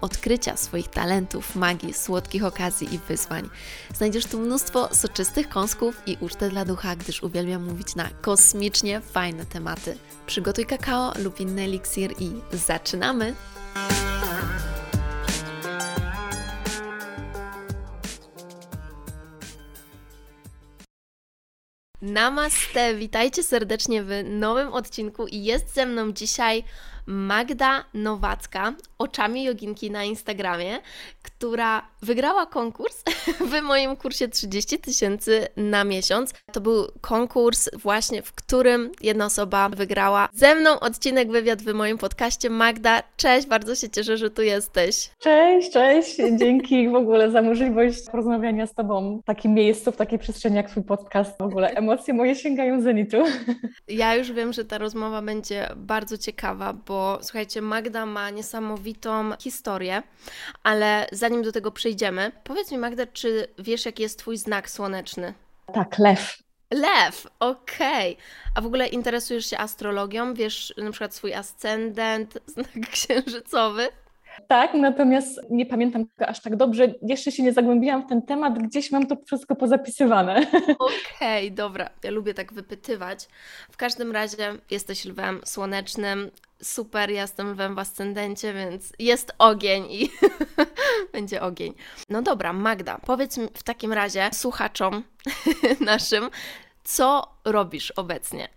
odkrycia swoich talentów, magii, słodkich okazji i wyzwań. Znajdziesz tu mnóstwo soczystych kąsków i ucztę dla ducha, gdyż uwielbiam mówić na kosmicznie fajne tematy. Przygotuj kakao lub inny eliksir i zaczynamy! Namaste, witajcie serdecznie w nowym odcinku i jest ze mną dzisiaj Magda Nowacka, oczami joginki na Instagramie, która wygrała konkurs w moim kursie 30 tysięcy na miesiąc. To był konkurs właśnie, w którym jedna osoba wygrała ze mną odcinek wywiad w moim podcaście. Magda, cześć, bardzo się cieszę, że tu jesteś. Cześć, cześć. Dzięki w ogóle za możliwość porozmawiania z Tobą w takim miejscu, w takiej przestrzeni jak Twój podcast. W ogóle emocje moje sięgają zenitu. Ja już wiem, że ta rozmowa będzie bardzo ciekawa, bo słuchajcie, Magda ma niesamowitą historię, ale zanim do tego przejdziemy, powiedz mi Magda, czy wiesz jaki jest Twój znak słoneczny? Tak, lew. Lew, okej. Okay. A w ogóle interesujesz się astrologią? Wiesz na przykład swój ascendent, znak księżycowy? Tak, natomiast nie pamiętam tego aż tak dobrze. Jeszcze się nie zagłębiłam w ten temat, gdzieś mam to wszystko pozapisywane. Okej, okay, dobra. Ja lubię tak wypytywać. W każdym razie jesteś lwem słonecznym. Super, ja jestem lwem w ascendencie, więc jest ogień i będzie ogień. No dobra, Magda, powiedz w takim razie słuchaczom naszym, co robisz obecnie?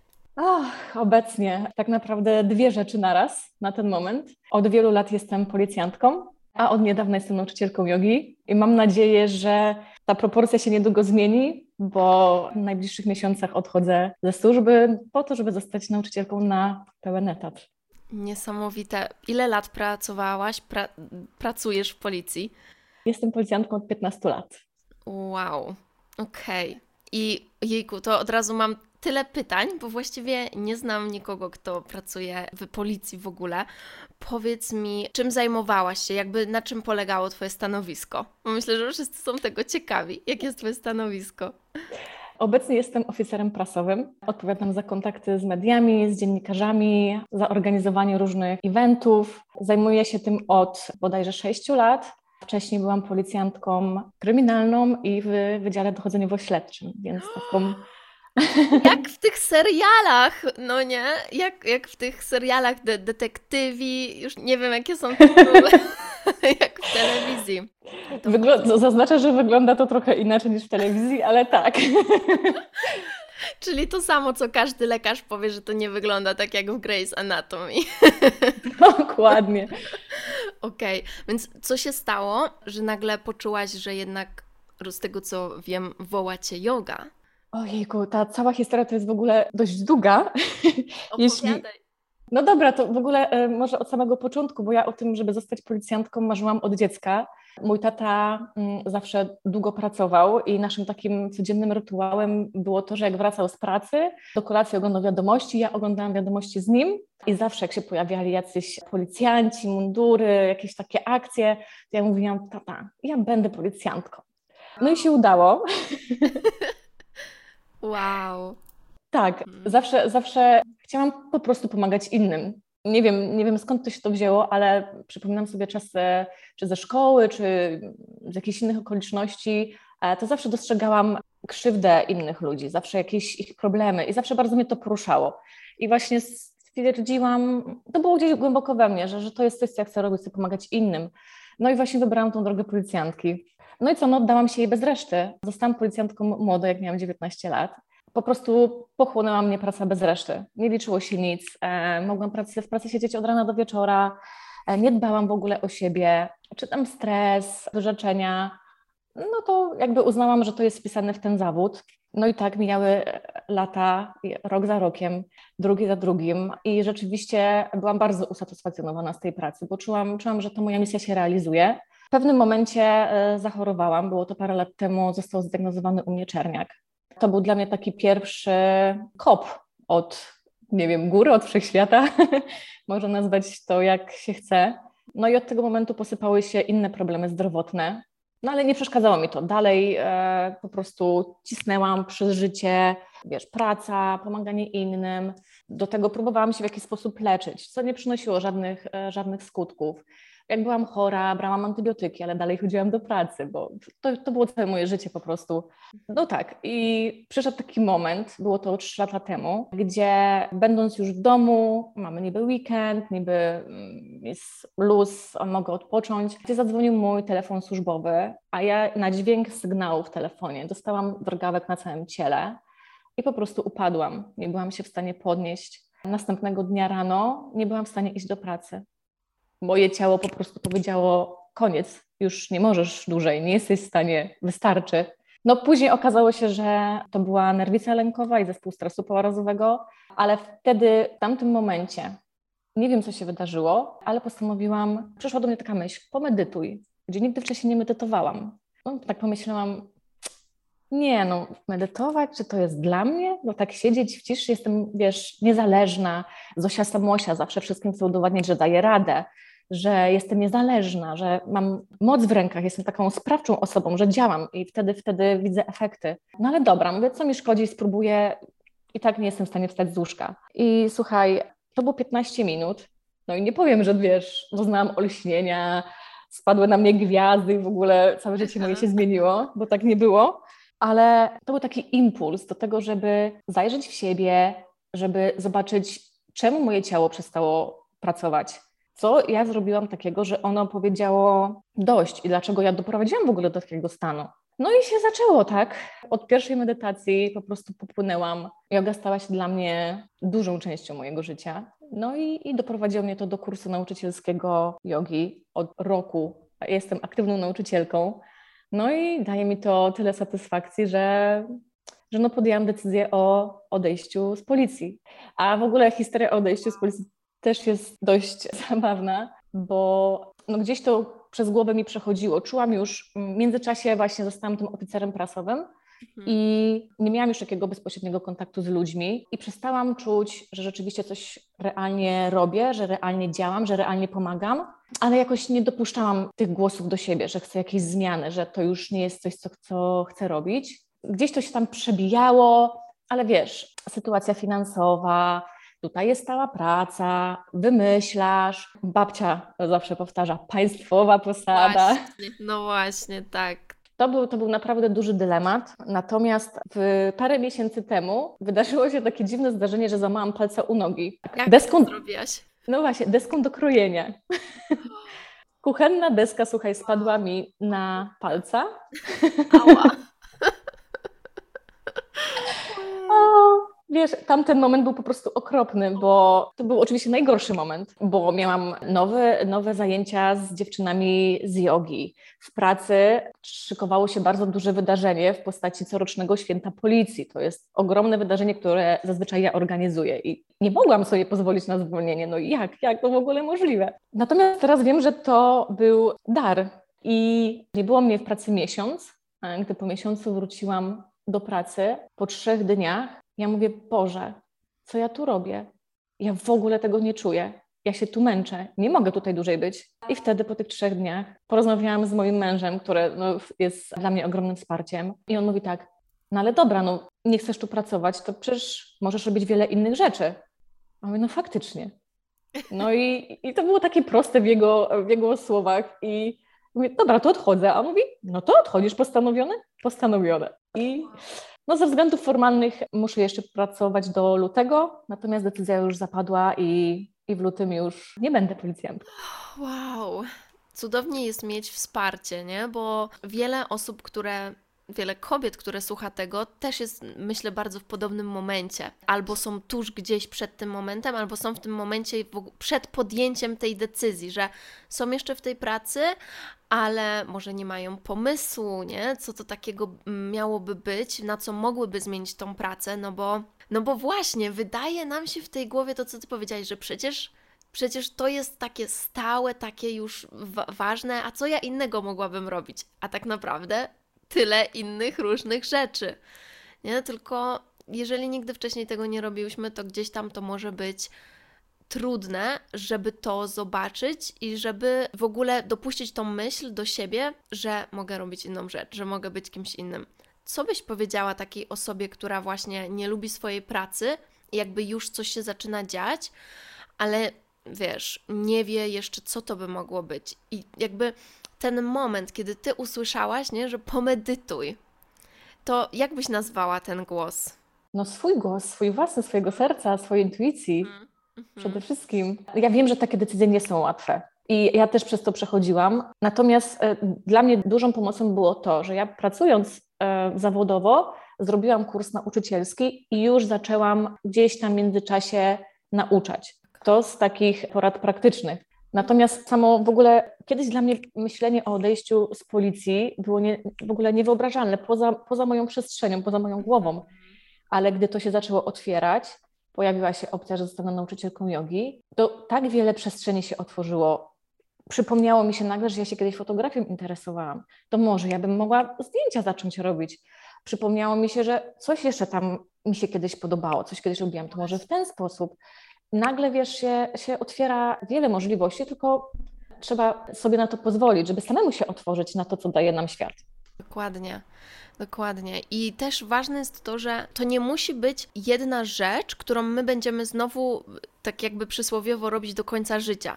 Obecnie tak naprawdę dwie rzeczy naraz na ten moment. Od wielu lat jestem policjantką, a od niedawna jestem nauczycielką jogi i mam nadzieję, że ta proporcja się niedługo zmieni, bo w najbliższych miesiącach odchodzę ze służby po to, żeby zostać nauczycielką na pełen etat. Niesamowite. Ile lat pracowałaś, pra pracujesz w policji? Jestem policjantką od 15 lat. Wow, okej. Okay. I jejku, to od razu mam tyle pytań, bo właściwie nie znam nikogo, kto pracuje w policji w ogóle. Powiedz mi, czym zajmowałaś się, jakby na czym polegało Twoje stanowisko? Bo myślę, że wszyscy są tego ciekawi. Jakie jest Twoje stanowisko? Obecnie jestem oficerem prasowym. Odpowiadam za kontakty z mediami, z dziennikarzami, za organizowanie różnych eventów. Zajmuję się tym od bodajże 6 lat. Wcześniej byłam policjantką kryminalną i w Wydziale Dochodzeniowo-Śledczym, więc taką jak w tych serialach, no nie? Jak, jak w tych serialach de detektywi, już nie wiem jakie są tytuły, jak w telewizji. Zaznaczę, że wygląda to trochę inaczej niż w telewizji, ale tak. Czyli to samo, co każdy lekarz powie, że to nie wygląda tak jak w Grey's Anatomy. Dokładnie. Okej, okay. więc co się stało, że nagle poczułaś, że jednak z tego co wiem, woła cię yoga? Ojejku, ta cała historia to jest w ogóle dość długa. Jeśli... No dobra, to w ogóle e, może od samego początku, bo ja o tym, żeby zostać policjantką marzyłam od dziecka. Mój tata mm, zawsze długo pracował i naszym takim codziennym rytuałem było to, że jak wracał z pracy, do kolacji oglądał wiadomości, ja oglądałam wiadomości z nim i zawsze jak się pojawiali jacyś policjanci, mundury, jakieś takie akcje, to ja mówiłam, tata, ja będę policjantką. No i się udało. Wow. Tak, mhm. zawsze, zawsze chciałam po prostu pomagać innym. Nie wiem, nie wiem skąd to się to wzięło, ale przypominam sobie czasy czy ze szkoły, czy z jakichś innych okoliczności, e, to zawsze dostrzegałam krzywdę innych ludzi, zawsze jakieś ich problemy i zawsze bardzo mnie to poruszało. I właśnie stwierdziłam, to było gdzieś głęboko we mnie, że, że to jest coś, co ja chcę robić, chcę pomagać innym. No i właśnie wybrałam tą drogę policjantki. No i co, no oddałam się jej bez reszty. Zostałam policjantką młodą, jak miałam 19 lat. Po prostu pochłonęła mnie praca bez reszty. Nie liczyło się nic. E, mogłam w pracy siedzieć od rana do wieczora. E, nie dbałam w ogóle o siebie. Czy tam stres, wyrzeczenia. no to jakby uznałam, że to jest wpisane w ten zawód. No i tak mijały lata, rok za rokiem, drugi za drugim i rzeczywiście byłam bardzo usatysfakcjonowana z tej pracy, bo czułam, czułam że to moja misja się realizuje. W pewnym momencie e, zachorowałam, było to parę lat temu, został zdiagnozowany u mnie czerniak. To był dla mnie taki pierwszy kop od, nie wiem, góry, od wszechświata, można nazwać to jak się chce. No i od tego momentu posypały się inne problemy zdrowotne, no ale nie przeszkadzało mi to. Dalej e, po prostu cisnęłam przez życie, wiesz, praca, pomaganie innym. Do tego próbowałam się w jakiś sposób leczyć, co nie przynosiło żadnych, e, żadnych skutków jak byłam chora, brałam antybiotyki, ale dalej chodziłam do pracy, bo to, to było całe moje życie po prostu. No tak, i przyszedł taki moment, było to trzy lata temu, gdzie będąc już w domu, mamy niby weekend, niby mm, jest luz, mogę odpocząć, gdzie zadzwonił mój telefon służbowy, a ja na dźwięk sygnału w telefonie dostałam drgawek na całym ciele i po prostu upadłam. Nie byłam się w stanie podnieść. Następnego dnia rano nie byłam w stanie iść do pracy moje ciało po prostu powiedziało: koniec, już nie możesz dłużej, nie jesteś w stanie, wystarczy. No później okazało się, że to była nerwica lękowa i zespół stresu połarazowego, ale wtedy, w tamtym momencie, nie wiem co się wydarzyło, ale postanowiłam, przyszła do mnie taka myśl, pomedytuj, gdzie nigdy wcześniej nie medytowałam. No, tak pomyślałam, nie, no, medytować, czy to jest dla mnie? No tak siedzieć w ciszy, jestem, wiesz, niezależna. Zosia Samosia zawsze wszystkim chce udowadniać, że daje radę że jestem niezależna, że mam moc w rękach, jestem taką sprawczą osobą, że działam i wtedy, wtedy widzę efekty. No ale dobra, mówię, co mi szkodzi, spróbuję i tak nie jestem w stanie wstać z łóżka. I słuchaj, to było 15 minut, no i nie powiem, że wiesz, doznałam olśnienia, spadły na mnie gwiazdy i w ogóle całe życie moje się zmieniło, bo tak nie było, ale to był taki impuls do tego, żeby zajrzeć w siebie, żeby zobaczyć, czemu moje ciało przestało pracować, co ja zrobiłam takiego, że ono powiedziało dość i dlaczego ja doprowadziłam w ogóle do takiego stanu. No i się zaczęło, tak? Od pierwszej medytacji po prostu popłynęłam. Yoga stała się dla mnie dużą częścią mojego życia. No i, i doprowadziło mnie to do kursu nauczycielskiego jogi. Od roku jestem aktywną nauczycielką. No i daje mi to tyle satysfakcji, że, że no podjęłam decyzję o odejściu z policji. A w ogóle historia o odejściu z policji też jest dość zabawna, bo no gdzieś to przez głowę mi przechodziło. Czułam już, w międzyczasie właśnie zostałam tym oficerem prasowym mhm. i nie miałam już takiego bezpośredniego kontaktu z ludźmi i przestałam czuć, że rzeczywiście coś realnie robię, że realnie działam, że realnie pomagam, ale jakoś nie dopuszczałam tych głosów do siebie, że chcę jakiejś zmiany, że to już nie jest coś, co, co chcę robić. Gdzieś to się tam przebijało, ale wiesz, sytuacja finansowa, Tutaj jest stała praca, wymyślasz. Babcia zawsze powtarza, państwowa posada. Właśnie, no właśnie, tak. To był, to był naprawdę duży dylemat. Natomiast w parę miesięcy temu wydarzyło się takie dziwne zdarzenie, że złamałam palce u nogi. Jak deską, to zrobiłaś? No właśnie, deską do krojenia. Kuchenna deska, słuchaj, spadła mi na palca. Ała. Wiesz, tamten moment był po prostu okropny, bo to był oczywiście najgorszy moment, bo miałam nowe, nowe zajęcia z dziewczynami z jogi. W pracy szykowało się bardzo duże wydarzenie w postaci corocznego święta policji. To jest ogromne wydarzenie, które zazwyczaj ja organizuję i nie mogłam sobie pozwolić na zwolnienie. No jak, jak to w ogóle możliwe? Natomiast teraz wiem, że to był dar i nie było mnie w pracy miesiąc. Gdy po miesiącu wróciłam do pracy, po trzech dniach ja mówię, Boże, co ja tu robię? Ja w ogóle tego nie czuję. Ja się tu męczę, nie mogę tutaj dłużej być. I wtedy po tych trzech dniach porozmawiałam z moim mężem, który no, jest dla mnie ogromnym wsparciem. I on mówi tak, no ale dobra, no nie chcesz tu pracować, to przecież możesz robić wiele innych rzeczy. A mówię, no faktycznie. No i, i to było takie proste w jego, w jego słowach. I mówię, dobra, to odchodzę. A on mówi, no to odchodzisz postanowione? Postanowione. I no ze względów formalnych muszę jeszcze pracować do lutego, natomiast decyzja już zapadła i, i w lutym już nie będę policjantem. Wow, cudownie jest mieć wsparcie, nie? Bo wiele osób, które wiele kobiet, które słucha tego, też jest, myślę, bardzo w podobnym momencie. Albo są tuż gdzieś przed tym momentem, albo są w tym momencie przed podjęciem tej decyzji, że są jeszcze w tej pracy, ale może nie mają pomysłu, nie? Co to takiego miałoby być, na co mogłyby zmienić tą pracę, no bo, no bo właśnie, wydaje nam się w tej głowie to, co ty powiedziałeś, że przecież Przecież to jest takie stałe, takie już wa ważne, a co ja innego mogłabym robić? A tak naprawdę tyle innych różnych rzeczy. Nie? Tylko jeżeli nigdy wcześniej tego nie robiłyśmy, to gdzieś tam to może być trudne, żeby to zobaczyć i żeby w ogóle dopuścić tą myśl do siebie, że mogę robić inną rzecz, że mogę być kimś innym. Co byś powiedziała takiej osobie, która właśnie nie lubi swojej pracy, jakby już coś się zaczyna dziać, ale wiesz, nie wie jeszcze, co to by mogło być. I jakby ten moment, kiedy ty usłyszałaś, nie, że pomedytuj, to jak byś nazwała ten głos? No swój głos, swój własny, swojego serca, swojej intuicji. Mm. Przede wszystkim. Ja wiem, że takie decyzje nie są łatwe. I ja też przez to przechodziłam. Natomiast e, dla mnie dużą pomocą było to, że ja pracując e, zawodowo, zrobiłam kurs nauczycielski i już zaczęłam gdzieś tam w międzyczasie nauczać. To z takich porad praktycznych. Natomiast samo w ogóle kiedyś dla mnie myślenie o odejściu z policji było nie, w ogóle niewyobrażalne, poza, poza moją przestrzenią, poza moją głową. Ale gdy to się zaczęło otwierać, pojawiła się opcja, że zostanę nauczycielką jogi, to tak wiele przestrzeni się otworzyło. Przypomniało mi się nagle, że ja się kiedyś fotografią interesowałam. To może ja bym mogła zdjęcia zacząć robić. Przypomniało mi się, że coś jeszcze tam mi się kiedyś podobało, coś kiedyś robiłam, to może w ten sposób nagle wiesz, się, się otwiera wiele możliwości, tylko trzeba sobie na to pozwolić, żeby samemu się otworzyć na to, co daje nam świat. Dokładnie. Dokładnie. I też ważne jest to, że to nie musi być jedna rzecz, którą my będziemy znowu tak jakby przysłowiowo robić do końca życia.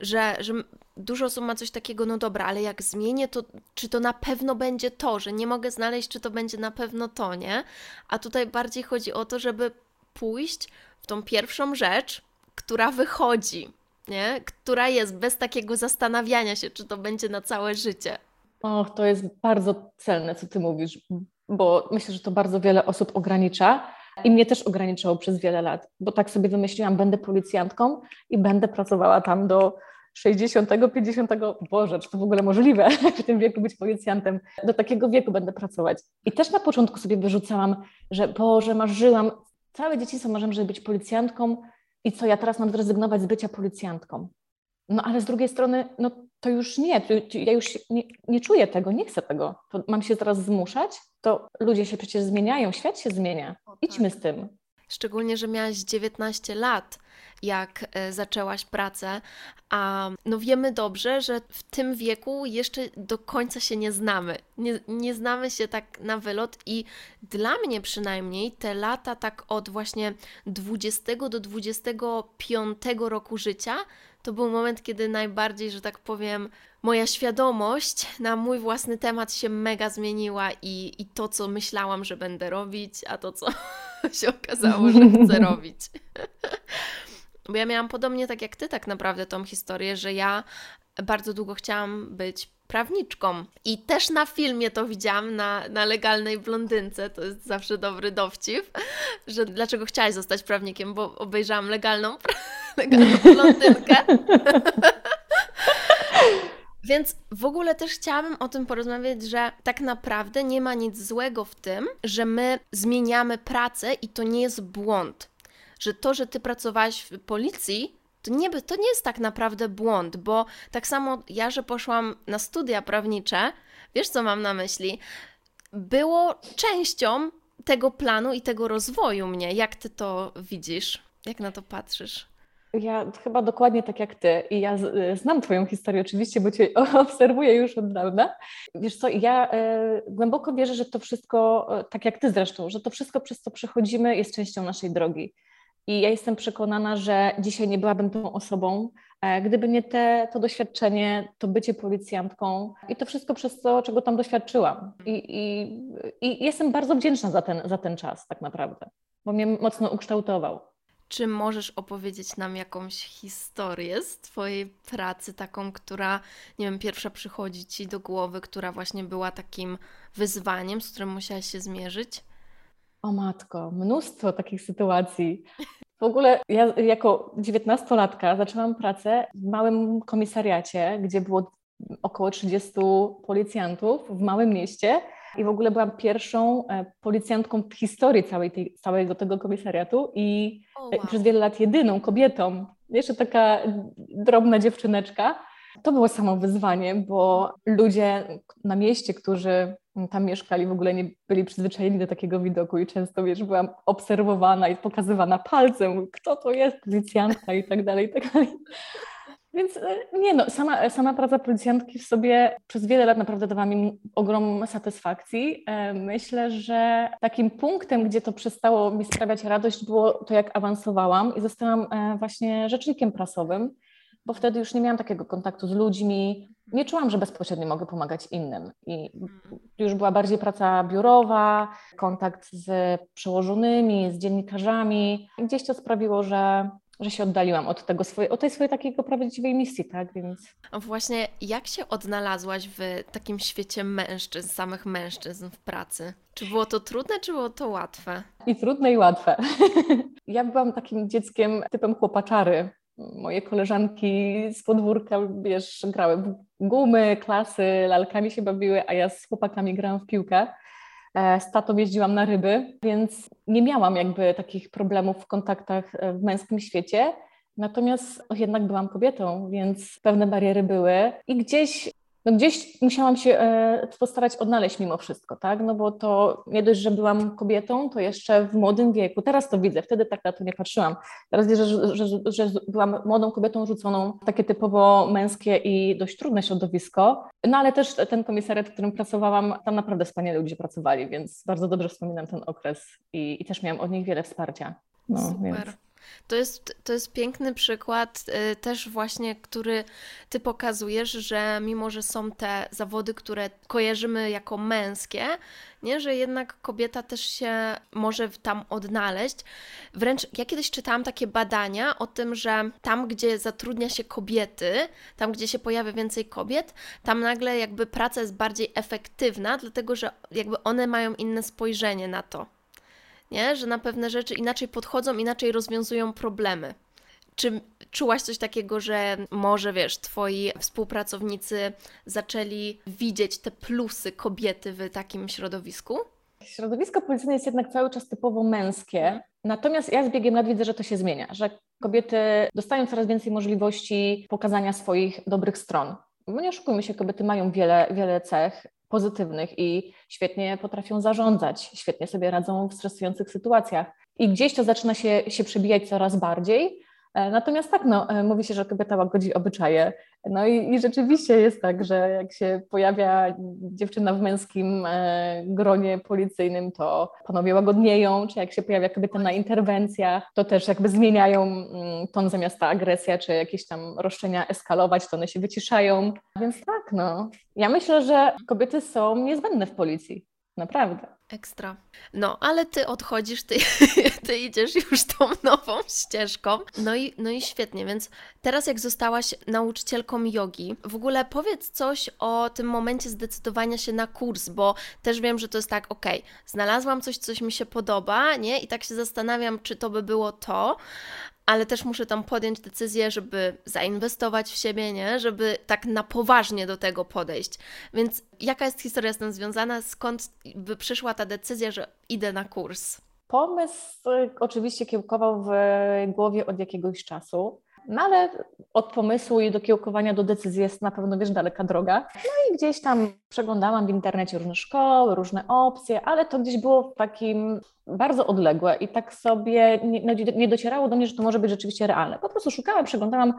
Że, że dużo osób ma coś takiego, no dobra, ale jak zmienię, to czy to na pewno będzie to, że nie mogę znaleźć, czy to będzie na pewno to, nie? A tutaj bardziej chodzi o to, żeby pójść w tą pierwszą rzecz, która wychodzi, nie? która jest bez takiego zastanawiania się, czy to będzie na całe życie. Och, to jest bardzo celne, co ty mówisz, bo myślę, że to bardzo wiele osób ogranicza i mnie też ograniczało przez wiele lat, bo tak sobie wymyśliłam, będę policjantką i będę pracowała tam do 60, 50, Boże, czy to w ogóle możliwe w tym wieku być policjantem? Do takiego wieku będę pracować. I też na początku sobie wyrzucałam, że Boże, marzyłam, Całe dzieciństwo marzyłam, żeby być policjantką i co, ja teraz mam zrezygnować z bycia policjantką. No ale z drugiej strony, no to już nie, ja już nie, nie, czuję tego, nie chcę tego. To mam się teraz zmuszać? To ludzie się przecież zmieniają, świat się zmienia. Idźmy z tym. Szczególnie, że miałaś 19 lat, jak e, zaczęłaś pracę, a no wiemy dobrze, że w tym wieku jeszcze do końca się nie znamy. Nie, nie znamy się tak na wylot i dla mnie przynajmniej te lata tak od właśnie 20 do 25 roku życia to był moment, kiedy najbardziej, że tak powiem, moja świadomość na mój własny temat się mega zmieniła i, i to, co myślałam, że będę robić, a to, co się okazało, że chcę robić. Bo ja miałam podobnie tak jak ty, tak naprawdę, tą historię, że ja bardzo długo chciałam być prawniczką. I też na filmie to widziałam, na, na legalnej blondynce. To jest zawsze dobry dowcip, że dlaczego chciałaś zostać prawnikiem, bo obejrzałam legalną, legalną blondynkę. Więc w ogóle też chciałabym o tym porozmawiać, że tak naprawdę nie ma nic złego w tym, że my zmieniamy pracę i to nie jest błąd. Że to, że ty pracowałaś w policji, to nie, to nie jest tak naprawdę błąd, bo tak samo ja, że poszłam na studia prawnicze, wiesz co mam na myśli, było częścią tego planu i tego rozwoju mnie. Jak ty to widzisz? Jak na to patrzysz? Ja chyba dokładnie tak jak ty i ja znam Twoją historię oczywiście, bo Cię obserwuję już od dawna. Wiesz co, ja e, głęboko wierzę, że to wszystko, e, tak jak Ty zresztą, że to wszystko przez co przechodzimy jest częścią naszej drogi. I ja jestem przekonana, że dzisiaj nie byłabym tą osobą, e, gdyby nie te, to doświadczenie, to bycie policjantką i to wszystko przez to, czego tam doświadczyłam. I, i, i jestem bardzo wdzięczna za ten, za ten czas tak naprawdę, bo mnie mocno ukształtował. Czy możesz opowiedzieć nam jakąś historię z Twojej pracy, taką, która, nie wiem, pierwsza przychodzi Ci do głowy, która właśnie była takim wyzwaniem, z którym musiałaś się zmierzyć? O matko, mnóstwo takich sytuacji. W ogóle ja jako dziewiętnastolatka zaczęłam pracę w małym komisariacie, gdzie było około 30 policjantów w małym mieście i w ogóle byłam pierwszą e, policjantką w historii całej tej, całego tego komisariatu i oh, wow. przez wiele lat jedyną kobietą. Jeszcze taka drobna dziewczyneczka. To było samo wyzwanie, bo ludzie na mieście, którzy tam mieszkali, w ogóle nie byli przyzwyczajeni do takiego widoku i często, wiesz, byłam obserwowana i pokazywana palcem, kto to jest, policjantka i tak dalej, i tak dalej. Więc e, nie no, sama, sama praca policjantki w sobie przez wiele lat naprawdę dawała mi ogromną satysfakcji. E, myślę, że takim punktem, gdzie to przestało mi sprawiać radość, było to, jak awansowałam i zostałam e, właśnie rzecznikiem prasowym, bo wtedy już nie miałam takiego kontaktu z ludźmi, nie czułam, że bezpośrednio mogę pomagać innym. I już była bardziej praca biurowa, kontakt z przełożonymi, z dziennikarzami. Gdzieś to sprawiło, że że się oddaliłam od tego swojej, od tej swojej takiej prawdziwej misji, tak, więc... Właśnie jak się odnalazłaś w takim świecie mężczyzn, samych mężczyzn w pracy? Czy było to trudne, czy było to łatwe? I trudne, i łatwe. ja byłam takim dzieckiem typem chłopaczary. Moje koleżanki z podwórka, wiesz, grały w gumy, klasy, lalkami się bawiły, a ja z chłopakami grałam w piłkę. E, z tatą jeździłam na ryby, więc nie miałam jakby takich problemów w kontaktach e, w męskim świecie. Natomiast jednak byłam kobietą, więc pewne bariery były i gdzieś no gdzieś musiałam się e, postarać odnaleźć mimo wszystko, tak? No bo to nie dość, że byłam kobietą, to jeszcze w młodym wieku. Teraz to widzę, wtedy tak na to nie patrzyłam. Teraz widzę, że, że, że byłam młodą kobietą rzuconą w takie typowo męskie i dość trudne środowisko. No ale też ten komisariat, w którym pracowałam, tam naprawdę wspaniale ludzie pracowali, więc bardzo dobrze wspominam ten okres i, i też miałam od nich wiele wsparcia. No, Super. Więc... To jest, to jest piękny przykład y, też właśnie, który Ty pokazujesz, że mimo, że są te zawody, które kojarzymy jako męskie, nie, że jednak kobieta też się może tam odnaleźć. Wręcz ja kiedyś czytałam takie badania o tym, że tam, gdzie zatrudnia się kobiety, tam, gdzie się pojawia więcej kobiet, tam nagle jakby praca jest bardziej efektywna, dlatego że jakby one mają inne spojrzenie na to nie? że na pewne rzeczy inaczej podchodzą, inaczej rozwiązują problemy. Czy czułaś coś takiego, że może wiesz, twoi współpracownicy zaczęli widzieć te plusy kobiety w takim środowisku? Środowisko policyjne jest jednak cały czas typowo męskie, natomiast ja z biegiem lat widzę, że to się zmienia, że kobiety dostają coraz więcej możliwości pokazania swoich dobrych stron. Bo nie oszukujmy się, kobiety mają wiele, wiele cech, pozytywnych i świetnie potrafią zarządzać, świetnie sobie radzą w stresujących sytuacjach. I gdzieś to zaczyna się, się przebijać coraz bardziej. E, natomiast tak, no, e, mówi się, że kobieta łagodzi obyczaje. No i, i, rzeczywiście jest tak, że jak się pojawia dziewczyna w męskim e, gronie policyjnym, to panowie łagodnieją, czy jak się pojawia kobieta na interwencjach, to też jakby zmieniają mm, ton zamiast ta agresja, czy jakieś tam roszczenia eskalować, to one się wyciszają. Więc tak, no. Ja myślę, że kobiety są niezbędne w policji. Naprawdę. Ekstra. No, ale ty odchodzisz, ty, ty idziesz już tą nową ścieżką. No i, no i świetnie, więc teraz jak zostałaś nauczycielką jogi, w ogóle powiedz coś o tym momencie zdecydowania się na kurs, bo też wiem, że to jest tak, ok, znalazłam coś, coś mi się podoba, nie? I tak się zastanawiam, czy to by było to, ale też muszę tam podjąć decyzję, żeby zainwestować w siebie, nie? Żeby tak na poważnie do tego podejść. Więc jaka jest historia z tym związana? Skąd by przyszła ta decyzja, że idę na kurs? Pomysł oczywiście kiełkował w głowie od jakiegoś czasu. No ale od pomysłu i do kiełkowania do decyzji jest na pewno, wiesz, daleka droga. No i gdzieś tam przeglądałam w internecie różne szkoły, różne opcje, ale to gdzieś było takim bardzo odległe i tak sobie nie, no, nie docierało do mnie, że to może być rzeczywiście realne. Po prostu szukałam, przeglądałam,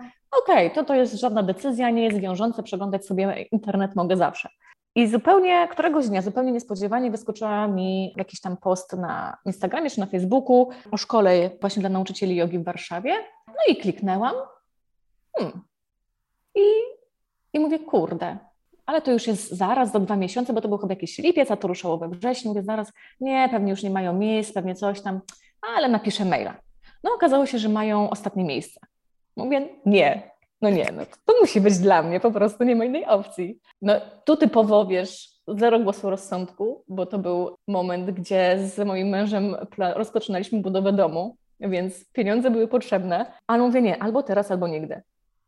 okej, okay, to to jest żadna decyzja, nie jest wiążące, przeglądać sobie internet mogę zawsze. I zupełnie któregoś dnia, zupełnie niespodziewanie wyskoczyła mi jakiś tam post na Instagramie czy na Facebooku o szkole właśnie dla nauczycieli jogi w Warszawie. No i kliknęłam. Hmm. I, I mówię, kurde, ale to już jest zaraz, za dwa miesiące, bo to był chyba jakiś lipiec, a to ruszało we wrześniu. Mówię, zaraz, nie, pewnie już nie mają miejsc, pewnie coś tam, ale napiszę maila. No okazało się, że mają ostatnie miejsce. Mówię, nie, no nie, no to musi być dla mnie, po prostu nie ma innej opcji. No tu typowo, wiesz, zero głosu rozsądku, bo to był moment, gdzie z moim mężem rozpoczynaliśmy budowę domu, więc pieniądze były potrzebne, ale mówię nie, albo teraz, albo nigdy.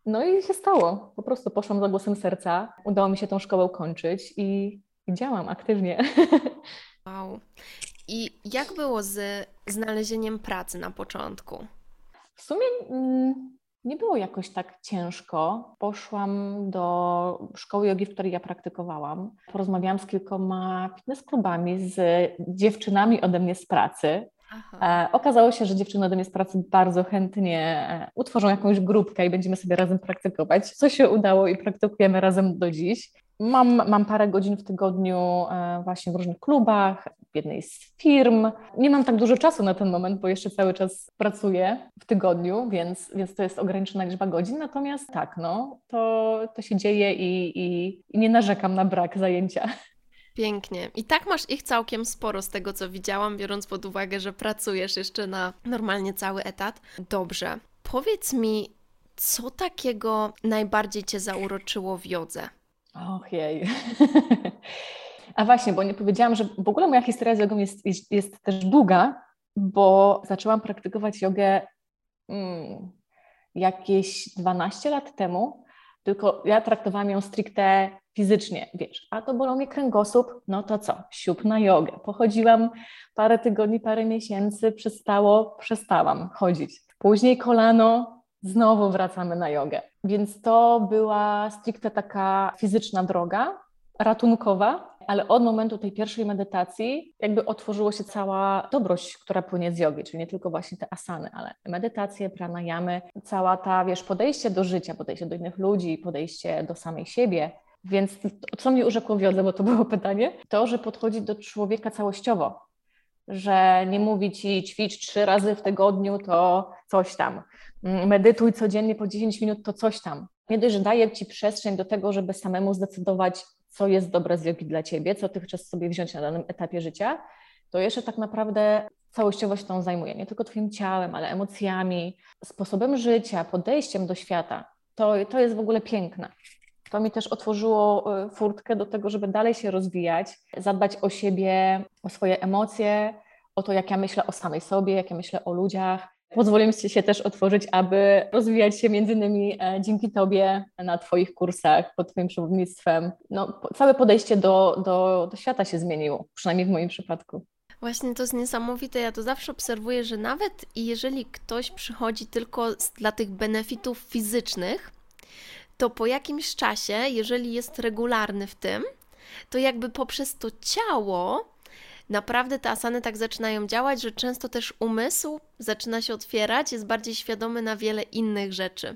No i się stało. Po prostu poszłam za głosem serca, udało mi się tą szkołę kończyć i, i działam aktywnie. Wow. I jak było z znalezieniem pracy na początku? W sumie mm, nie było jakoś tak ciężko. Poszłam do szkoły jogi, w której ja praktykowałam. Porozmawiałam z kilkoma fitness klubami, z dziewczynami ode mnie z pracy. E, okazało się, że dziewczyny ode mnie z pracy bardzo chętnie e, utworzą jakąś grupkę i będziemy sobie razem praktykować, co się udało i praktykujemy razem do dziś. Mam, mam parę godzin w tygodniu e, właśnie w różnych klubach, jednej z firm. Nie mam tak dużo czasu na ten moment, bo jeszcze cały czas pracuję w tygodniu, więc, więc to jest ograniczona liczba godzin. Natomiast tak, no, to, to się dzieje i, i, i nie narzekam na brak zajęcia. Pięknie. I tak masz ich całkiem sporo z tego, co widziałam, biorąc pod uwagę, że pracujesz jeszcze na normalnie cały etat. Dobrze. Powiedz mi, co takiego najbardziej Cię zauroczyło w jodze? Och jej. A właśnie, bo nie powiedziałam, że w ogóle moja historia z jogą jest, jest, jest też długa, bo zaczęłam praktykować jogę hmm, jakieś 12 lat temu, tylko ja traktowałam ją stricte fizycznie, wiesz, a to bolą mnie kręgosłup, no to co, siup na jogę. Pochodziłam parę tygodni, parę miesięcy, przestało, przestałam chodzić. Później kolano, znowu wracamy na jogę. Więc to była stricte taka fizyczna droga, ratunkowa, ale od momentu tej pierwszej medytacji jakby otworzyło się cała dobrość, która płynie z jogi, czyli nie tylko właśnie te asany, ale medytacje, pranayamy, cała ta, wiesz, podejście do życia, podejście do innych ludzi, podejście do samej siebie. Więc co mnie urzekło w jodze, bo to było pytanie, to, że podchodzi do człowieka całościowo, że nie mówi ci ćwicz trzy razy w tygodniu, to coś tam. Medytuj codziennie po 10 minut, to coś tam. Nie dość, że daje ci przestrzeń do tego, żeby samemu zdecydować, co jest dobre z jogi dla ciebie, co ty chcesz sobie wziąć na danym etapie życia, to jeszcze tak naprawdę całościowo się tą zajmuje. Nie tylko twoim ciałem, ale emocjami, sposobem życia, podejściem do świata. To, to jest w ogóle piękne. To mi też otworzyło y, furtkę do tego, żeby dalej się rozwijać, zadbać o siebie, o swoje emocje, o to, jak ja myślę o samej sobie, jak ja myślę o ludziach, Pozwolę Ci się też otworzyć, aby rozwijać się między innymi e, dzięki Tobie na Twoich kursach, pod Twoim przewodnictwem. No, całe podejście do, do, do świata się zmieniło, przynajmniej w moim przypadku. Właśnie to jest niesamowite. Ja to zawsze obserwuję, że nawet jeżeli ktoś przychodzi tylko dla tych benefitów fizycznych, to po jakimś czasie, jeżeli jest regularny w tym, to jakby poprzez to ciało naprawdę te asany tak zaczynają działać, że często też umysł zaczyna się otwierać, jest bardziej świadomy na wiele innych rzeczy.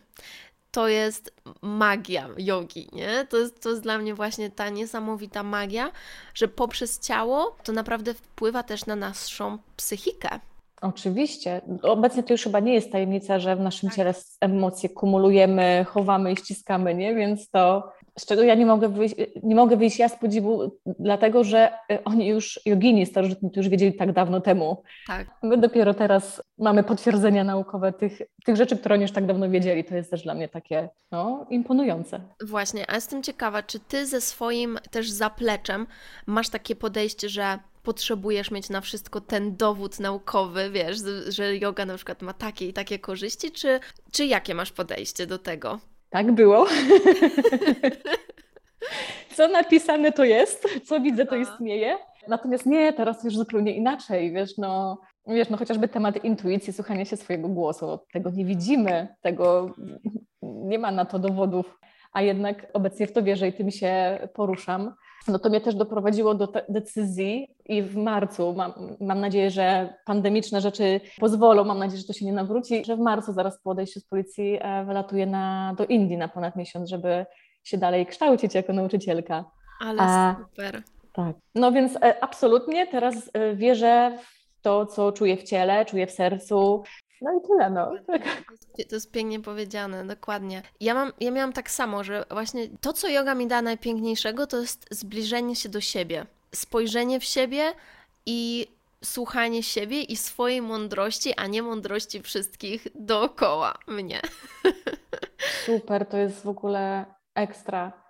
To jest magia jogi, nie? To jest, to jest dla mnie właśnie ta niesamowita magia, że poprzez ciało to naprawdę wpływa też na naszą psychikę. Oczywiście. Obecnie to już chyba nie jest tajemnica, że w naszym tak. ciele emocje kumulujemy, chowamy i ściskamy, nie? Więc to z czego ja nie mogę wyjść, nie mogę wyjść ja z podziwu, dlatego że e, oni już, jogini starożytni, już wiedzieli tak dawno temu. Tak. My dopiero teraz mamy potwierdzenia naukowe tych, tych rzeczy, które oni już tak dawno wiedzieli. To jest też dla mnie takie no, imponujące. Właśnie, a jestem ciekawa, czy ty ze swoim też zapleczem masz takie podejście, że potrzebujesz mieć na wszystko ten dowód naukowy, wiesz, że yoga na przykład ma takie i takie korzyści, czy, czy jakie masz podejście do tego? Tak było. co napisane to jest, co widzę to istnieje. Natomiast nie, teraz już zupełnie inaczej, wiesz, no, wiesz, no chociażby temat intuicji, słuchania się swojego głosu, tego nie widzimy, tego nie ma na to dowodów, a jednak obecnie w to wierzę i tym się poruszam. No to mnie też doprowadziło do decyzji i w marcu, mam, mam nadzieję, że pandemiczne rzeczy pozwolą, mam nadzieję, że to się nie nawróci, że w marcu zaraz po odejściu z policji e, wylatuję na, do Indii na ponad miesiąc, żeby się dalej kształcić jako nauczycielka. Ale A, super. Tak. No więc e, absolutnie teraz e, wierzę w to, co czuję w ciele, czuję w sercu. No i tyle, no. To jest pięknie powiedziane, dokładnie. Ja, mam, ja miałam tak samo, że właśnie to, co yoga mi da najpiękniejszego, to jest zbliżenie się do siebie, spojrzenie w siebie i słuchanie siebie i swojej mądrości, a nie mądrości wszystkich dookoła mnie. Super, to jest w ogóle ekstra.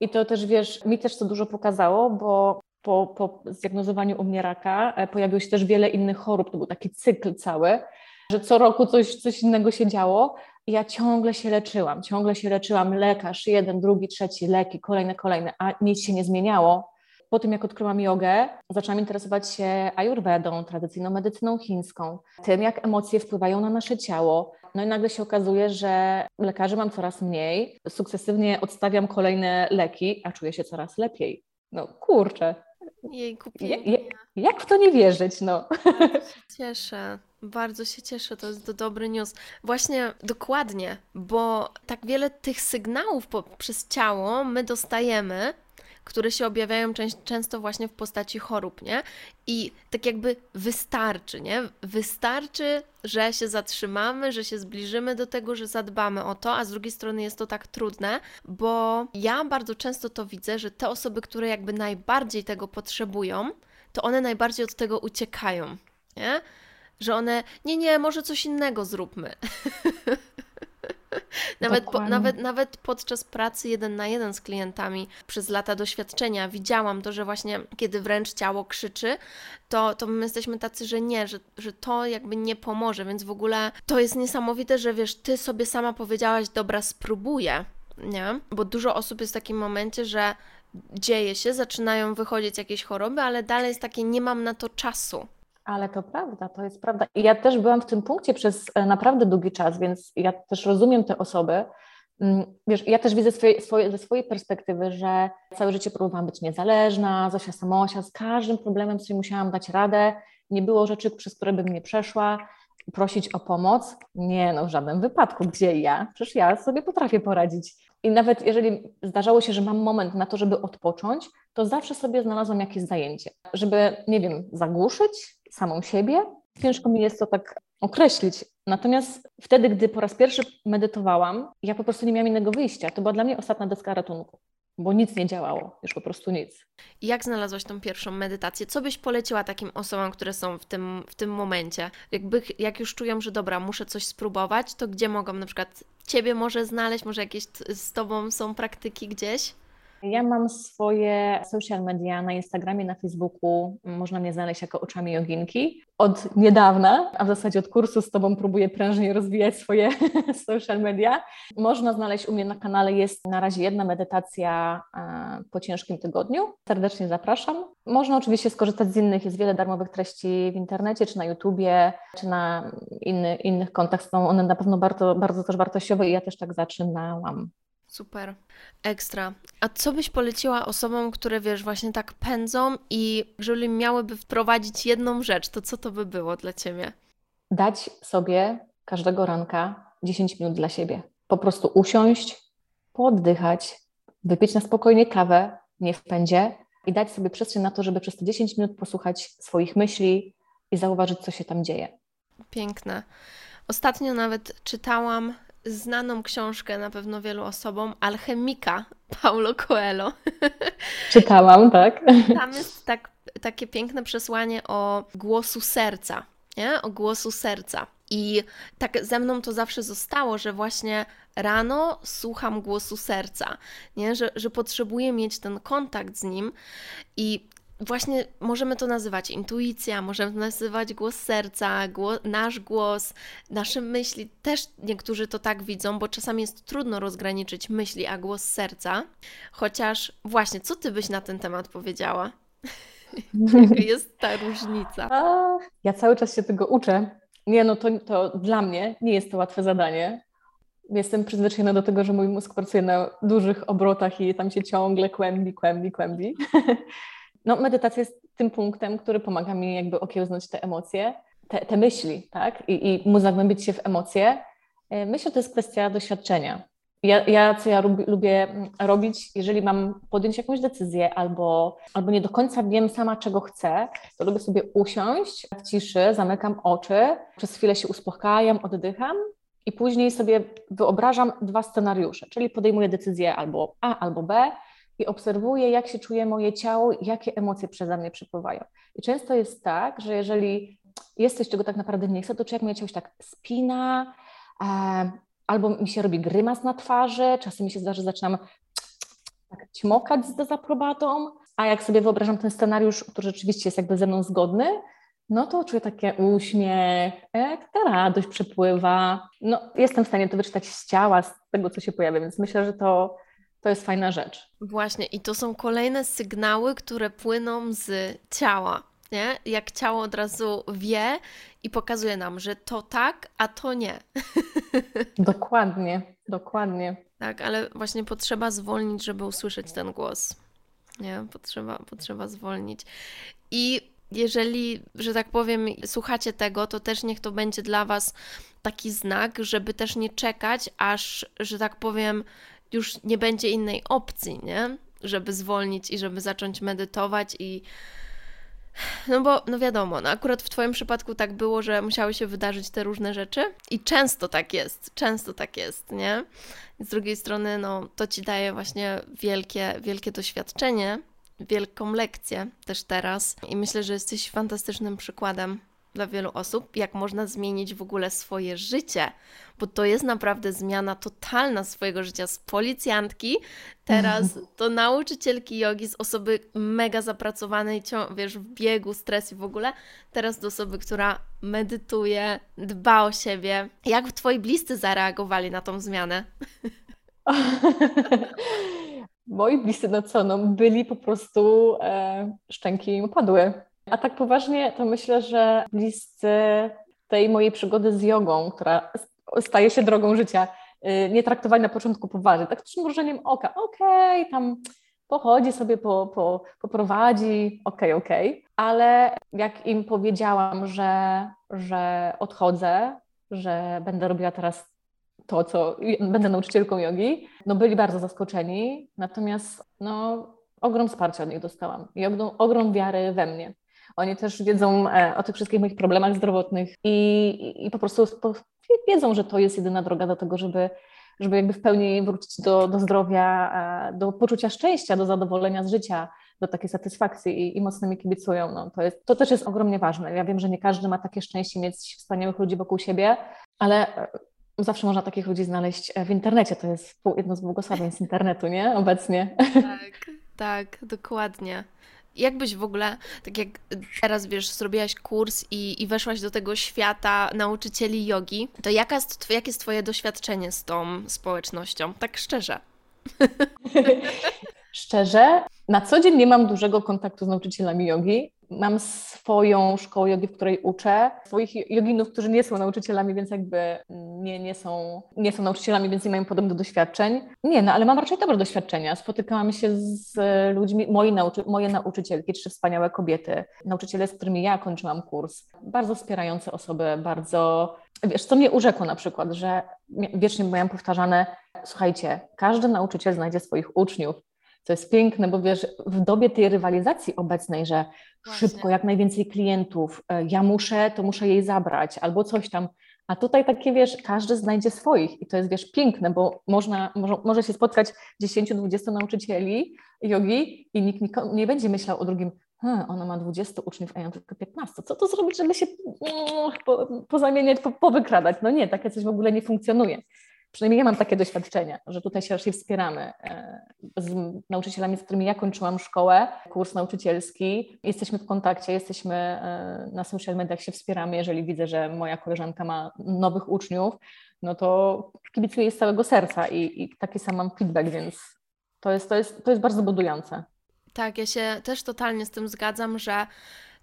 I to też wiesz, mi też to dużo pokazało, bo po, po zdiagnozowaniu u mnie raka e, pojawiło się też wiele innych chorób. To był taki cykl cały, że co roku coś, coś innego się działo. Ja ciągle się leczyłam, ciągle się leczyłam. Lekarz, jeden, drugi, trzeci, leki, kolejne, kolejne, a nic się nie zmieniało. Po tym, jak odkryłam jogę, zaczęłam interesować się ayurvedą, tradycyjną medycyną chińską, tym, jak emocje wpływają na nasze ciało. No i nagle się okazuje, że lekarzy mam coraz mniej, sukcesywnie odstawiam kolejne leki, a czuję się coraz lepiej. No kurczę, Pięknie. Jak w to nie wierzyć, no? Cieszę, bardzo się cieszę, to jest to dobry news. Właśnie, dokładnie, bo tak wiele tych sygnałów po, przez ciało my dostajemy, które się objawiają często właśnie w postaci chorób, nie? I tak jakby wystarczy, nie? Wystarczy, że się zatrzymamy, że się zbliżymy do tego, że zadbamy o to, a z drugiej strony jest to tak trudne, bo ja bardzo często to widzę, że te osoby, które jakby najbardziej tego potrzebują, to one najbardziej od tego uciekają, nie? Że one, nie, nie, może coś innego zróbmy. Nawet, po, nawet, nawet podczas pracy jeden na jeden z klientami przez lata doświadczenia widziałam to, że właśnie kiedy wręcz ciało krzyczy, to, to my jesteśmy tacy, że nie, że, że to jakby nie pomoże, więc w ogóle to jest niesamowite, że wiesz, ty sobie sama powiedziałaś, dobra, spróbuję, nie? Bo dużo osób jest w takim momencie, że dzieje się, zaczynają wychodzić jakieś choroby, ale dalej jest takie, nie mam na to czasu. Ale to prawda, to jest prawda. I ja też byłam w tym punkcie przez e, naprawdę długi czas, więc ja też rozumiem te osoby. Mm, wiesz, ja też widzę swoje, swoje, ze swojej perspektywy, że całe życie próbowałam być niezależna, Zosia Samosia, z każdym problemem sobie musiałam dać radę. Nie było rzeczy, przez które bym nie przeszła. Prosić o pomoc? Nie, no w żadnym wypadku. Gdzie ja? Przecież ja sobie potrafię poradzić. I nawet jeżeli zdarzało się, że mam moment na to, żeby odpocząć, to zawsze sobie znalazłam jakieś zajęcie, żeby, nie wiem, zagłuszyć, samą siebie. Ciężko mi jest to tak określić. Natomiast wtedy, gdy po raz pierwszy medytowałam, ja po prostu nie miałam innego wyjścia. To była dla mnie ostatnia deska ratunku, bo nic nie działało, już po prostu nic. Jak znalazłaś tą pierwszą medytację? Co byś poleciła takim osobom, które są w tym, w tym momencie? Jakby, jak już czują, że dobra, muszę coś spróbować, to gdzie mogą na przykład Ciebie może znaleźć, może jakieś z Tobą są praktyki gdzieś? Ja mam swoje social media na Instagramie, na Facebooku. Można mnie znaleźć jako oczami joginki. Od niedawna, a w zasadzie od kursu z Tobą próbuję prężnie rozwijać swoje social media. Można znaleźć u mnie na kanale, jest na razie jedna medytacja e, po ciężkim tygodniu. Serdecznie zapraszam. Można oczywiście skorzystać z innych, jest wiele darmowych treści w internecie, czy na YouTubie, czy na inny, innych kontach. Są one na pewno bardzo, bardzo też wartościowe i ja też tak zaczynałam. Super, ekstra. A co byś poleciła osobom, które wiesz, właśnie tak pędzą i jeżeli miałyby wprowadzić jedną rzecz, to co to by było dla ciebie? Dać sobie każdego ranka 10 minut dla siebie. Po prostu usiąść, poddychać, wypić na spokojnie kawę, nie w pędzie i dać sobie przestrzeń na to, żeby przez te 10 minut posłuchać swoich myśli i zauważyć, co się tam dzieje. Piękne. Ostatnio nawet czytałam znaną książkę na pewno wielu osobom, Alchemika Paulo Coelho. Czytałam, tak. Tam jest tak, takie piękne przesłanie o głosu serca, nie? O głosu serca. I tak ze mną to zawsze zostało, że właśnie rano słucham głosu serca, nie? Że, że potrzebuję mieć ten kontakt z nim i właśnie możemy to nazywać intuicja, możemy to nazywać głos serca, nasz głos, nasze myśli. Też niektórzy to tak widzą, bo czasami jest trudno rozgraniczyć myśli a głos serca. Chociaż właśnie, co ty byś na ten temat powiedziała? Jaka jest ta różnica? ja cały czas się tego uczę. Nie, no to, to dla mnie nie jest to łatwe zadanie. Jestem przyzwyczajona do tego, że mój mózg pracuje na dużych obrotach i tam się ciągle kłębi, kłębi, kłębi. No, medytacja jest tym punktem, który pomaga mi jakby okiełznać te emocje, te, te myśli, tak? I, I móc zagłębić się w emocje. E, myślę, że to jest kwestia doświadczenia. Ja, ja co ja lubię, lubię robić, jeżeli mam podjąć jakąś decyzję albo, albo nie do końca wiem sama, czego chcę, to lubię sobie usiąść w ciszy, zamykam oczy, przez chwilę się uspokajam, oddycham i później sobie wyobrażam dwa scenariusze, czyli podejmuję decyzję albo A, albo B i obserwuję, jak się czuje moje ciało, jakie emocje przeze mnie przepływają. I często jest tak, że jeżeli jest coś, czego tak naprawdę nie chcę, to człowiek moje ciało się tak spina, e, albo mi się robi grymas na twarzy, czasem mi się zdarza, że zaczynam tak ćmokać z dezaprobatą, a jak sobie wyobrażam ten scenariusz, który rzeczywiście jest jakby ze mną zgodny, no to czuję takie uśmiech, jak ta radość przepływa. No, jestem w stanie to wyczytać z ciała, z tego, co się pojawia, więc myślę, że to, to jest fajna rzecz. Właśnie, i to są kolejne sygnały, które płyną z ciała. Nie? Jak ciało od razu wie i pokazuje nam, że to tak, a to nie. Dokładnie, dokładnie. Tak, ale właśnie potrzeba zwolnić, żeby usłyszeć ten głos. Nie, potrzeba, potrzeba zwolnić. I jeżeli, że tak powiem, słuchacie tego, to też niech to będzie dla Was taki znak, żeby też nie czekać, aż, że tak powiem, już nie będzie innej opcji, nie? Żeby zwolnić i żeby zacząć medytować i no bo, no wiadomo, no akurat w Twoim przypadku tak było, że musiały się wydarzyć te różne rzeczy i często tak jest, często tak jest, nie? Z drugiej strony, no to Ci daje właśnie wielkie, wielkie doświadczenie, wielką lekcję też teraz i myślę, że jesteś fantastycznym przykładem dla wielu osób, jak można zmienić w ogóle swoje życie, bo to jest naprawdę zmiana totalna swojego życia z policjantki, teraz do nauczycielki jogi, z osoby mega zapracowanej, wiesz, w biegu, stres i w ogóle, teraz do osoby, która medytuje, dba o siebie. Jak twoi bliscy zareagowali na tą zmianę? Moi bliscy, no co, no byli po prostu, e, szczęki im opadły a tak poważnie, to myślę, że bliscy tej mojej przygody z jogą, która staje się drogą życia, y, nie traktowali na początku poważnie, tak z przymrużeniem oka, okej, okay, tam pochodzi sobie, po, po, poprowadzi, okej, okay, okej, okay. ale jak im powiedziałam, że, że odchodzę, że będę robiła teraz to, co będę nauczycielką jogi, no byli bardzo zaskoczeni, natomiast no, ogrom wsparcia od nich dostałam i ogrom, ogrom wiary we mnie. Oni też wiedzą e, o tych wszystkich moich problemach zdrowotnych i, i po prostu wiedzą, że to jest jedyna droga do tego, żeby, żeby jakby w pełni wrócić do, do zdrowia, e, do poczucia szczęścia, do zadowolenia z życia, do takiej satysfakcji i, i mocno mi kibicują. No, to, jest, to też jest ogromnie ważne. Ja wiem, że nie każdy ma takie szczęście mieć wspaniałych ludzi wokół siebie, ale e, zawsze można takich ludzi znaleźć w internecie. To jest jedno z błogosławieństw internetu, nie? Obecnie. Tak, tak, dokładnie jakbyś w ogóle, tak jak teraz wiesz, zrobiłaś kurs i, i weszłaś do tego świata nauczycieli jogi, to jaka jest, jakie jest Twoje doświadczenie z tą społecznością? Tak szczerze. szczerze, na co dzień nie mam dużego kontaktu z nauczycielami jogi. Mam swoją szkołę jogi, w której uczę, swoich joginów, którzy nie są nauczycielami, więc jakby nie, nie, są, nie są nauczycielami, więc nie mają podobnych doświadczeń. Nie, no ale mam raczej dobre doświadczenia. Spotykałam się z ludźmi, moi nauczy, moje nauczycielki, trzy wspaniałe kobiety, nauczyciele, z którymi ja kończyłam kurs. Bardzo wspierające osoby, bardzo... Wiesz, co mnie urzekło na przykład, że wiecznie miałam powtarzane, słuchajcie, każdy nauczyciel znajdzie swoich uczniów, to jest piękne, bo wiesz, w dobie tej rywalizacji obecnej, że Właśnie. szybko, jak najwięcej klientów, e, ja muszę, to muszę jej zabrać, albo coś tam. A tutaj takie, wiesz, każdy znajdzie swoich i to jest, wiesz, piękne, bo można, może, może się spotkać 10-20 nauczycieli jogi i nikt nie będzie myślał o drugim, hmm, ona ma 20 uczniów, a ja mam tylko 15. Co to zrobić, żeby się mm, po, pozamieniać, po, powykradać? No nie, takie coś w ogóle nie funkcjonuje przynajmniej ja mam takie doświadczenia, że tutaj się raczej wspieramy e, z nauczycielami, z którymi ja kończyłam szkołę, kurs nauczycielski. Jesteśmy w kontakcie, jesteśmy e, na social mediach, się wspieramy. Jeżeli widzę, że moja koleżanka ma nowych uczniów, no to kibicuję jej z całego serca i, i taki sam mam feedback, więc to jest, to, jest, to jest bardzo budujące. Tak, ja się też totalnie z tym zgadzam, że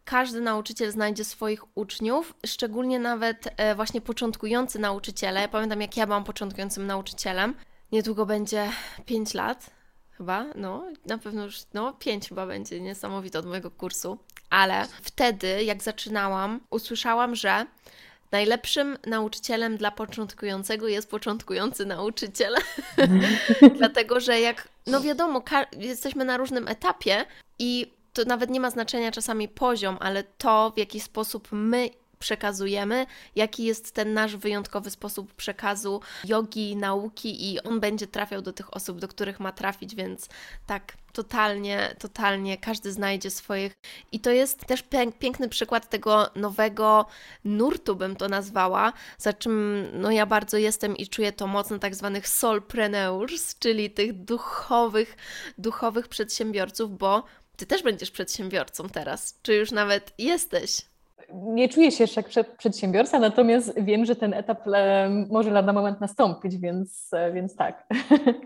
każdy nauczyciel znajdzie swoich uczniów, szczególnie nawet e, właśnie początkujący nauczyciele. Ja pamiętam, jak ja byłam początkującym nauczycielem. Niedługo będzie 5 lat, chyba, no, na pewno już, no, 5 chyba będzie, niesamowite od mojego kursu. Ale wtedy, jak zaczynałam, usłyszałam, że najlepszym nauczycielem dla początkującego jest początkujący nauczyciel. Dlatego, że jak, no wiadomo, jesteśmy na różnym etapie i to nawet nie ma znaczenia czasami poziom, ale to, w jaki sposób my przekazujemy, jaki jest ten nasz wyjątkowy sposób przekazu jogi, nauki i on będzie trafiał do tych osób, do których ma trafić, więc tak, totalnie, totalnie każdy znajdzie swoich. I to jest też piękny przykład tego nowego nurtu, bym to nazwała, za czym no ja bardzo jestem i czuję to mocno tak zwanych soulpreneurs, czyli tych duchowych, duchowych przedsiębiorców, bo ty też będziesz przedsiębiorcą teraz, czy już nawet jesteś? Nie czuję się jeszcze jak przedsiębiorca, natomiast wiem, że ten etap e, może lada moment nastąpić, więc, e, więc tak.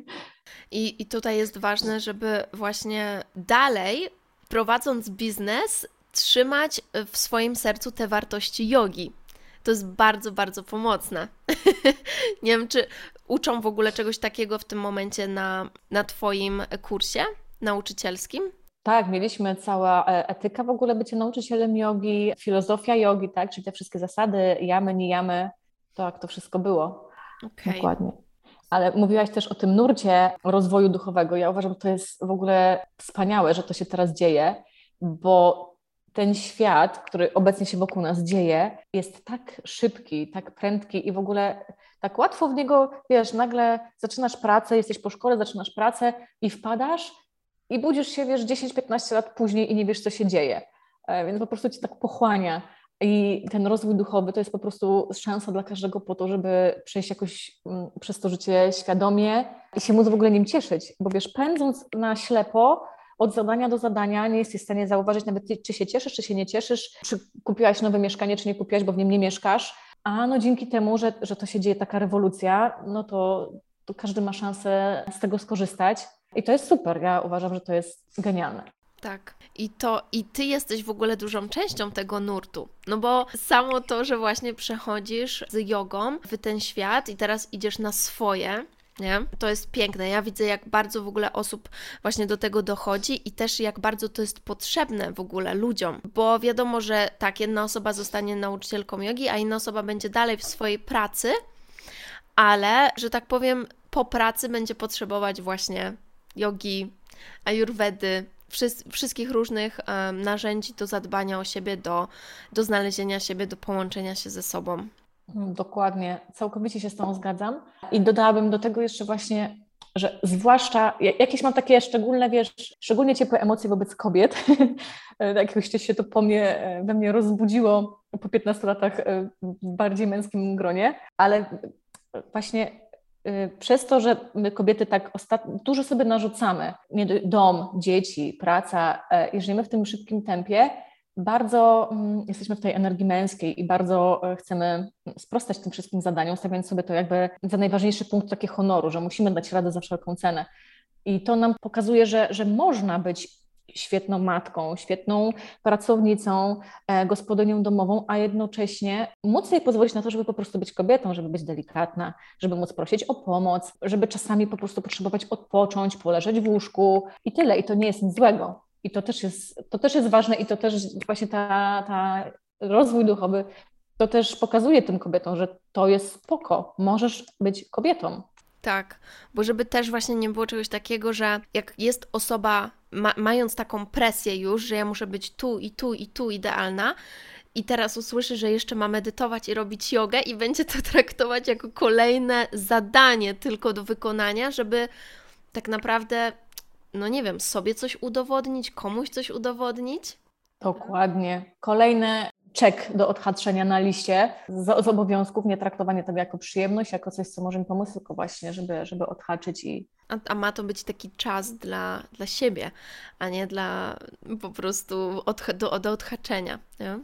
I, I tutaj jest ważne, żeby właśnie dalej, prowadząc biznes, trzymać w swoim sercu te wartości jogi. To jest bardzo, bardzo pomocne. Nie wiem, czy uczą w ogóle czegoś takiego w tym momencie na, na Twoim kursie nauczycielskim? Tak, mieliśmy cała e, etyka w ogóle bycia nauczycielem jogi, filozofia jogi, tak, czyli te wszystkie zasady, jamy, nie jamy, tak, to wszystko było. Okay. Dokładnie. Ale mówiłaś też o tym nurcie rozwoju duchowego. Ja uważam, że to jest w ogóle wspaniałe, że to się teraz dzieje, bo ten świat, który obecnie się wokół nas dzieje, jest tak szybki, tak prędki i w ogóle tak łatwo w niego, wiesz, nagle zaczynasz pracę, jesteś po szkole, zaczynasz pracę i wpadasz i budzisz się, wiesz, 10-15 lat później i nie wiesz, co się dzieje. E, więc po prostu cię tak pochłania. I ten rozwój duchowy to jest po prostu szansa dla każdego po to, żeby przejść jakoś mm, przez to życie świadomie i się móc w ogóle nim cieszyć. Bo wiesz, pędząc na ślepo od zadania do zadania, nie jesteś w stanie zauważyć nawet, czy się cieszysz, czy się nie cieszysz, czy kupiłaś nowe mieszkanie, czy nie kupiłaś, bo w nim nie mieszkasz. A no dzięki temu, że, że to się dzieje taka rewolucja, no to, to każdy ma szansę z tego skorzystać. I to jest super. Ja uważam, że to jest genialne. Tak. I to i ty jesteś w ogóle dużą częścią tego nurtu. No bo samo to, że właśnie przechodzisz z jogą w ten świat i teraz idziesz na swoje, nie? To jest piękne. Ja widzę, jak bardzo w ogóle osób właśnie do tego dochodzi i też jak bardzo to jest potrzebne w ogóle ludziom, bo wiadomo, że tak, jedna osoba zostanie nauczycielką jogi, a inna osoba będzie dalej w swojej pracy, ale, że tak powiem, po pracy będzie potrzebować właśnie jogi, ayurvedy, wszystkich różnych narzędzi do zadbania o siebie, do, do znalezienia siebie, do połączenia się ze sobą. Dokładnie, całkowicie się z tą zgadzam. I dodałabym do tego jeszcze właśnie, że zwłaszcza jakieś mam takie szczególne, wiesz, szczególnie ciepłe emocje wobec kobiet. Jakoś się to po mnie, e, we mnie rozbudziło po 15 latach e, w bardziej męskim gronie, ale właśnie przez to, że my kobiety tak dużo sobie narzucamy, dom, dzieci, praca, e, i żyjemy w tym szybkim tempie, bardzo mm, jesteśmy w tej energii męskiej i bardzo e, chcemy sprostać tym wszystkim zadaniom, stawiając sobie to jakby za najważniejszy punkt takie honoru, że musimy dać radę za wszelką cenę. I to nam pokazuje, że, że można być świetną matką, świetną pracownicą, e, gospodynią domową, a jednocześnie móc sobie pozwolić na to, żeby po prostu być kobietą, żeby być delikatna, żeby móc prosić o pomoc, żeby czasami po prostu potrzebować odpocząć, poleżeć w łóżku i tyle. I to nie jest nic złego. I to też jest, to też jest ważne i to też właśnie ta, ta rozwój duchowy to też pokazuje tym kobietom, że to jest spoko, możesz być kobietą. Tak, bo żeby też właśnie nie było czegoś takiego, że jak jest osoba, ma, mając taką presję już, że ja muszę być tu i tu i tu idealna, i teraz usłyszy, że jeszcze ma medytować i robić jogę, i będzie to traktować jako kolejne zadanie tylko do wykonania, żeby tak naprawdę, no nie wiem, sobie coś udowodnić, komuś coś udowodnić. Dokładnie. Kolejne czek do odhaczenia na liście z, z, obowiązków, nie traktowanie tego jako przyjemność, jako coś, co może mi pomóc, tylko właśnie, żeby, żeby odhaczyć i... A, a ma to być taki czas dla, dla siebie, a nie dla po prostu odha do, do odhaczenia, nie?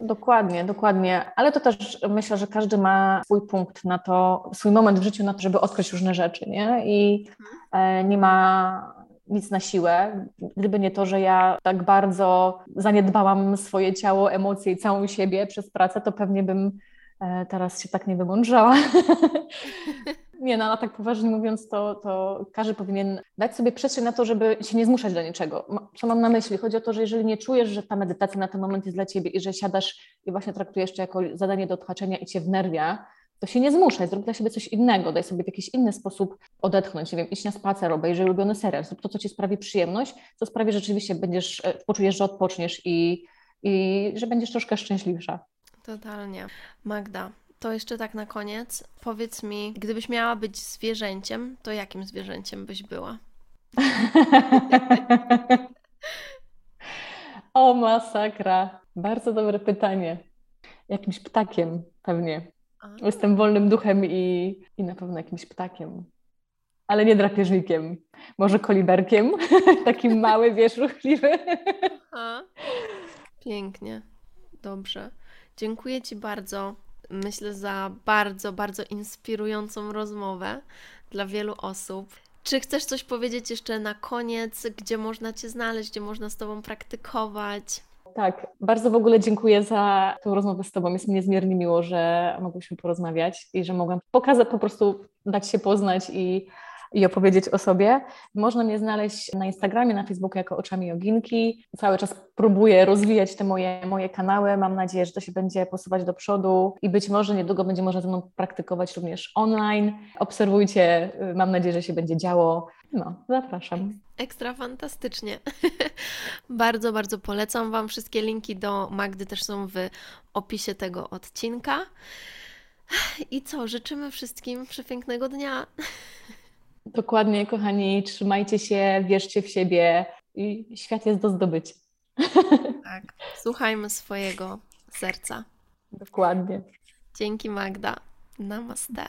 Dokładnie, dokładnie, ale to też myślę, że każdy ma swój punkt na to, swój moment w życiu na to, żeby odkryć różne rzeczy, nie? I mhm. e, nie ma nic na siłę. Gdyby nie to, że ja tak bardzo zaniedbałam swoje ciało, emocje i całą siebie przez pracę, to pewnie bym e, teraz się tak nie wymądrzała. nie, no, tak poważnie mówiąc, to, to każdy powinien dać sobie przestrzeń na to, żeby się nie zmuszać do niczego. Co mam na myśli? Chodzi o to, że jeżeli nie czujesz, że ta medytacja na ten moment jest dla ciebie i że siadasz i właśnie traktujesz to jako zadanie do odhaczenia i cię wnerwia, to się nie zmuszaj, zrób dla siebie coś innego, daj sobie w jakiś inny sposób odetchnąć, nie wiem, iść na spacer, obejrzyj ulubiony serial, zrób to, co ci sprawi przyjemność, co sprawi, że rzeczywiście będziesz, e, poczujesz, że odpoczniesz i, i że będziesz troszkę szczęśliwsza. Totalnie. Magda, to jeszcze tak na koniec. Powiedz mi, gdybyś miała być zwierzęciem, to jakim zwierzęciem byś była? o, masakra. Bardzo dobre pytanie. Jakimś ptakiem pewnie. A. Jestem wolnym duchem i, i na pewno jakimś ptakiem. Ale nie drapieżnikiem. Może koliberkiem. Taki mały, wiesz, ruchliwy. A. Pięknie. Dobrze. Dziękuję Ci bardzo. Myślę za bardzo, bardzo inspirującą rozmowę dla wielu osób. Czy chcesz coś powiedzieć jeszcze na koniec, gdzie można Cię znaleźć, gdzie można z Tobą praktykować? Tak, bardzo w ogóle dziękuję za tę rozmowę z Tobą. Jest mi niezmiernie miło, że mogłyśmy porozmawiać i że mogłam pokazać, po prostu dać się poznać i i opowiedzieć o sobie. Można mnie znaleźć na Instagramie, na Facebooku jako Oczami Joginki. Cały czas próbuję rozwijać te moje, moje kanały. Mam nadzieję, że to się będzie posuwać do przodu i być może niedługo będzie można ze mną praktykować również online. Obserwujcie, mam nadzieję, że się będzie działo. No, zapraszam. Ekstra fantastycznie. bardzo, bardzo polecam Wam. Wszystkie linki do Magdy też są w opisie tego odcinka. I co, życzymy wszystkim przepięknego dnia. Dokładnie, kochani, trzymajcie się, wierzcie w siebie i świat jest do zdobycia. Tak, słuchajmy swojego serca. Dokładnie. Dzięki Magda. Namaste.